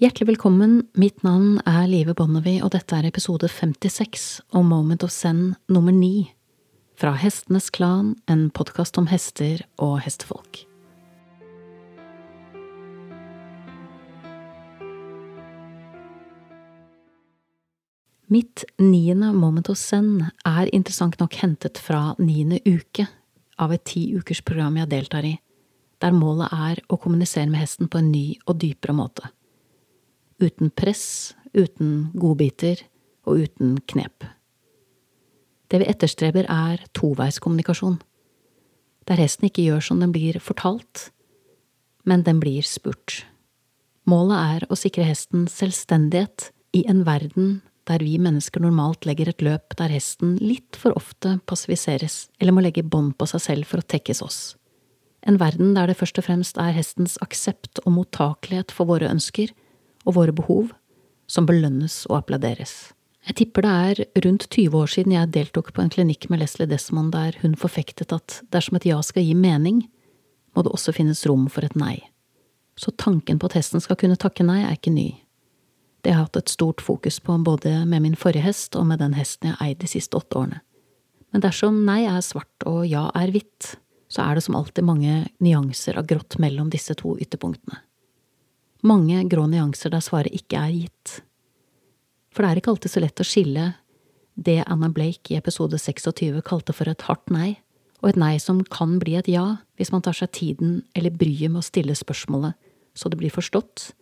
Hjertelig velkommen, mitt navn er Live Bonnevie, og dette er episode 56 om Moment of Zen nummer 9 fra Hestenes Klan, en podkast om hester og hestefolk. Mitt niende Moment of Zen er interessant nok hentet fra niende uke av et ti ukers program jeg deltar i, der målet er å kommunisere med hesten på en ny og dypere måte uten press, uten godbiter og uten knep. Det vi etterstreber, er toveiskommunikasjon, der hesten ikke gjør som den blir fortalt, men den blir spurt. Målet er å sikre hesten selvstendighet i en verden der vi mennesker normalt legger et løp der hesten litt for ofte passiviseres eller må legge bånd på seg selv for å tekkes oss. En verden der det først og fremst er hestens aksept og mottakelighet for våre ønsker og våre behov som belønnes og applauderes. Jeg tipper det er rundt 20 år siden jeg deltok på en klinikk med Leslie Desmond der hun forfektet at dersom et ja skal gi mening, må det også finnes rom for et nei. Så tanken på at hesten skal kunne takke nei, er ikke ny. Det har jeg hatt et stort fokus på både med min forrige hest og med den hesten jeg har eid de siste åtte årene. Men dersom nei er svart og ja er hvitt, så er det som alltid mange nyanser av grått mellom disse to ytterpunktene mange grå nyanser der svaret ikke er gitt. For det er ikke alltid så lett å skille det Anna Blake i episode 26 kalte for et hardt nei, og et nei som kan bli et ja hvis man tar seg tiden eller bryet med å stille spørsmålet så det blir forstått,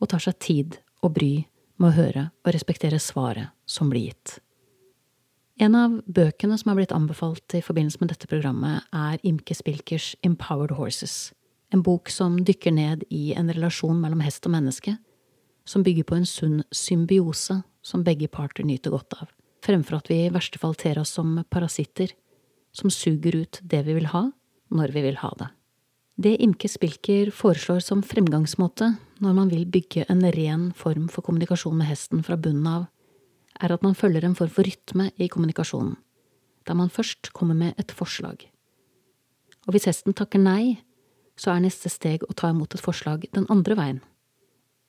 og tar seg tid og bry med å høre og respektere svaret som blir gitt. En av bøkene som er blitt anbefalt i forbindelse med dette programmet, er Imke Spilkers Empowered Horses en bok som dykker ned i en relasjon mellom hest og menneske, som bygger på en sunn symbiose som begge parter nyter godt av, fremfor at vi i verste fall ter oss som parasitter, som suger ut det vi vil ha, når vi vil ha det. Det Imke Spilker foreslår som fremgangsmåte når man vil bygge en ren form for kommunikasjon med hesten fra bunnen av, er at man følger en form for rytme i kommunikasjonen, der man først kommer med et forslag. Og hvis hesten takker nei, så er neste steg å ta imot et forslag den andre veien.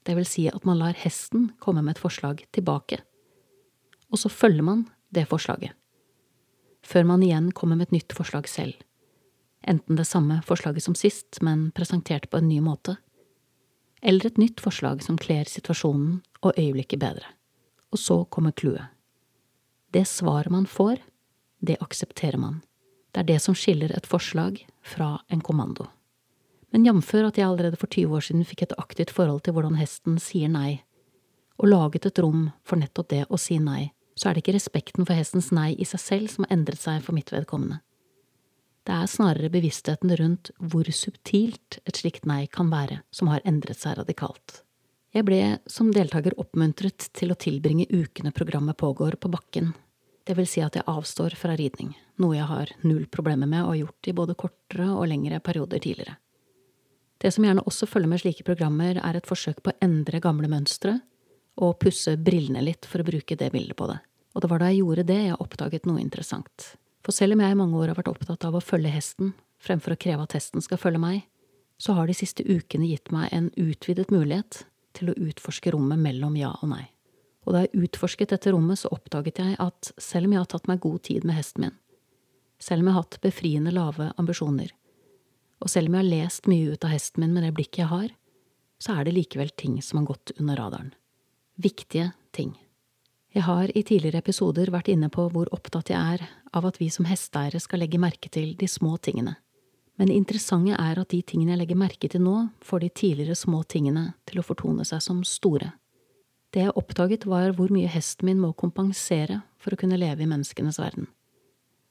Det vil si at man lar hesten komme med et forslag tilbake, og så følger man det forslaget, før man igjen kommer med et nytt forslag selv, enten det samme forslaget som sist, men presentert på en ny måte, eller et nytt forslag som kler situasjonen og øyeblikket bedre. Og så kommer clouet. Det svaret man får, det aksepterer man. Det er det som skiller et forslag fra en kommando men jamfør at jeg allerede for 20 år siden fikk et aktivt forhold til hvordan hesten sier nei, og laget et rom for nettopp det å si nei, så er det ikke respekten for hestens nei i seg selv som har endret seg for mitt vedkommende. Det er snarere bevisstheten rundt hvor subtilt et slikt nei kan være, som har endret seg radikalt. Jeg ble som deltaker oppmuntret til å tilbringe ukene programmet pågår på bakken, det vil si at jeg avstår fra ridning, noe jeg har null problemer med og har gjort i både kortere og lengre perioder tidligere. Det som gjerne også følger med slike programmer, er et forsøk på å endre gamle mønstre og pusse brillene litt, for å bruke det bildet på det. Og det var da jeg gjorde det jeg oppdaget noe interessant. For selv om jeg i mange år har vært opptatt av å følge hesten, fremfor å kreve at hesten skal følge meg, så har de siste ukene gitt meg en utvidet mulighet til å utforske rommet mellom ja og nei. Og da jeg utforsket dette rommet, så oppdaget jeg at selv om jeg har tatt meg god tid med hesten min, selv om jeg har hatt befriende lave ambisjoner, og selv om jeg har lest mye ut av hesten min med det blikket jeg har, så er det likevel ting som har gått under radaren. Viktige ting. Jeg har i tidligere episoder vært inne på hvor opptatt jeg er av at vi som hesteeiere skal legge merke til de små tingene, men det interessante er at de tingene jeg legger merke til nå, får de tidligere små tingene til å fortone seg som store. Det jeg oppdaget, var hvor mye hesten min må kompensere for å kunne leve i menneskenes verden.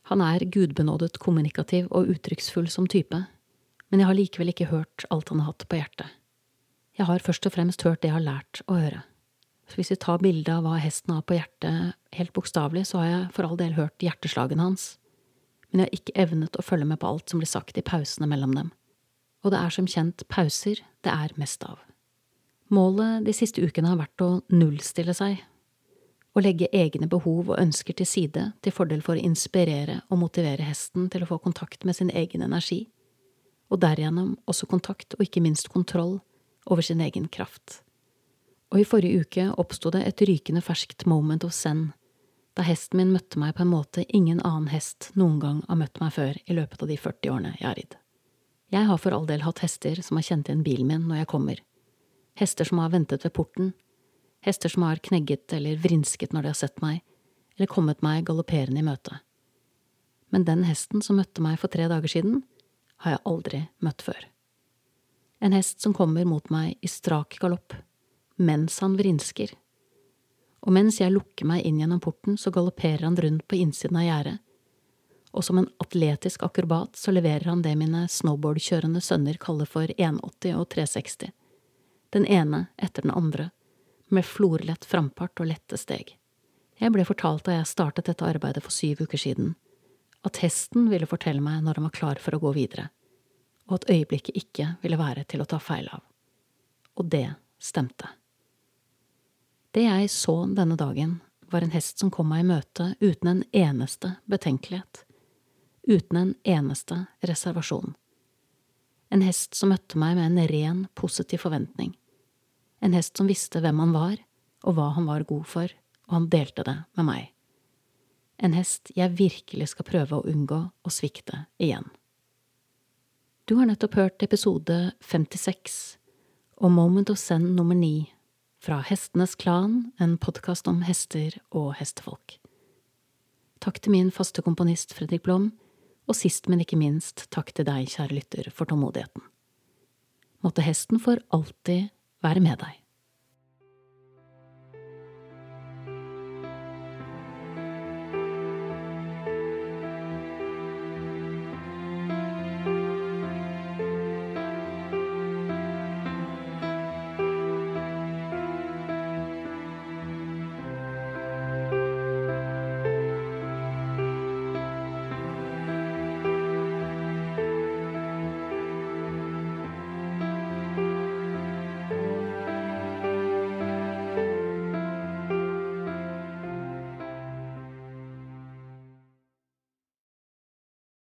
Han er gudbenådet kommunikativ og uttrykksfull som type, men jeg har likevel ikke hørt alt han har hatt på hjertet. Jeg har først og fremst hørt det jeg har lært å høre. Så hvis vi tar bilde av hva hesten har på hjertet helt bokstavelig, så har jeg for all del hørt hjerteslagene hans, men jeg har ikke evnet å følge med på alt som blir sagt i pausene mellom dem. Og det er som kjent pauser det er mest av. Målet de siste ukene har vært å nullstille seg, å legge egne behov og ønsker til side til fordel for å inspirere og motivere hesten til å få kontakt med sin egen energi og derigjennom også kontakt og ikke minst kontroll over sin egen kraft. Og i forrige uke oppsto det et rykende ferskt moment of zen, da hesten min møtte meg på en måte ingen annen hest noen gang har møtt meg før i løpet av de 40 årene jeg har ridd. Jeg har for all del hatt hester som har kjent igjen bilen min når jeg kommer, hester som har ventet ved porten, hester som har knegget eller vrinsket når de har sett meg, eller kommet meg galopperende i møte. Men den hesten som møtte meg for tre dager siden, har jeg aldri møtt før. En hest som kommer mot meg i strak galopp, mens han vrinsker. Og mens jeg lukker meg inn gjennom porten, så galopperer han rundt på innsiden av gjerdet, og som en atletisk akrobat så leverer han det mine snowboardkjørende sønner kaller for 180 og 360, den ene etter den andre, med florlett frampart og lette steg. Jeg ble fortalt da jeg startet dette arbeidet for syv uker siden, at hesten ville fortelle meg når han var klar for å gå videre, og at øyeblikket ikke ville være til å ta feil av. Og det stemte. Det jeg så denne dagen, var en hest som kom meg i møte uten en eneste betenkelighet, uten en eneste reservasjon. En hest som møtte meg med en ren, positiv forventning. En hest som visste hvem han var, og hva han var god for, og han delte det med meg. En hest jeg virkelig skal prøve å unngå å svikte igjen. Du har nettopp hørt episode 56 og Moment of Zen nummer 9 fra Hestenes Klan, en podkast om hester og hestefolk. Takk til min faste komponist Fredrik Blom, og sist, men ikke minst, takk til deg, kjære lytter, for tålmodigheten. Måtte hesten for alltid være med deg.